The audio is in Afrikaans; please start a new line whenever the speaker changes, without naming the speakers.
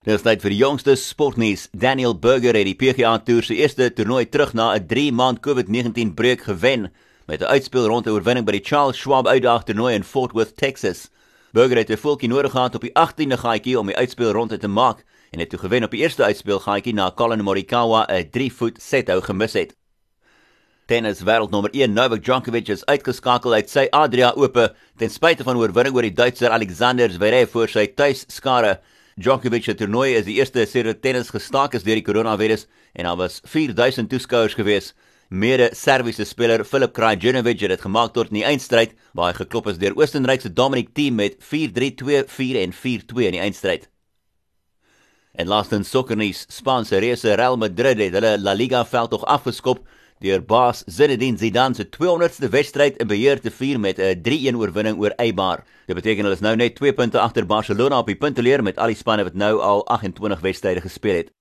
Dit is tyd vir die jongste sportnuus. Daniel Berger het die PGA Tour se eerste toernooi terug na 'n 3 maand COVID-19 breuk gewen met 'n uitspel rond 'n oorwinning by die Charles Schwab Uitdaag toernooi in Fort Worth, Texas. Berger het 'n voetjie nodig gehad op die 18de gaatjie om die uitspel rond te maak en het toe gewen op die eerste uitspel gaatjie na Colin Morikawa 'n 3-voet sethou gemis het. Tennis wêreldnommer 1 Novak Djokovic is uitgeskakel uit sy Adria Ope ten spyte van oorwinning oor die Duitser Alexander Zverev voor sy tuisskare. Djokovic se toernooi is die eerste sedert tennis gestaak is deur die koronavirus en daar was 4000 toeskouers gewees. Mede Serviese speler Filip Krajinovic het dit gemaak tot in die eindstryd waar hy geklop is deur Oostenryk se Dominic Thiem met 4-3, 2-4 en 4-2 in die eindstryd. En laastens sokkernuus, Spaanse reëse Real Madrid het hulle La Liga veldtog afgeskop deur baas Zinedine Zidane se 200ste wedstryd in beheer te vier met 'n 3-1 oorwinning oor Eibar. Dit beteken hulle is nou net 2 punte agter Barcelona op die punteleer met al die spanne wat nou al 28 wedstryde gespeel het.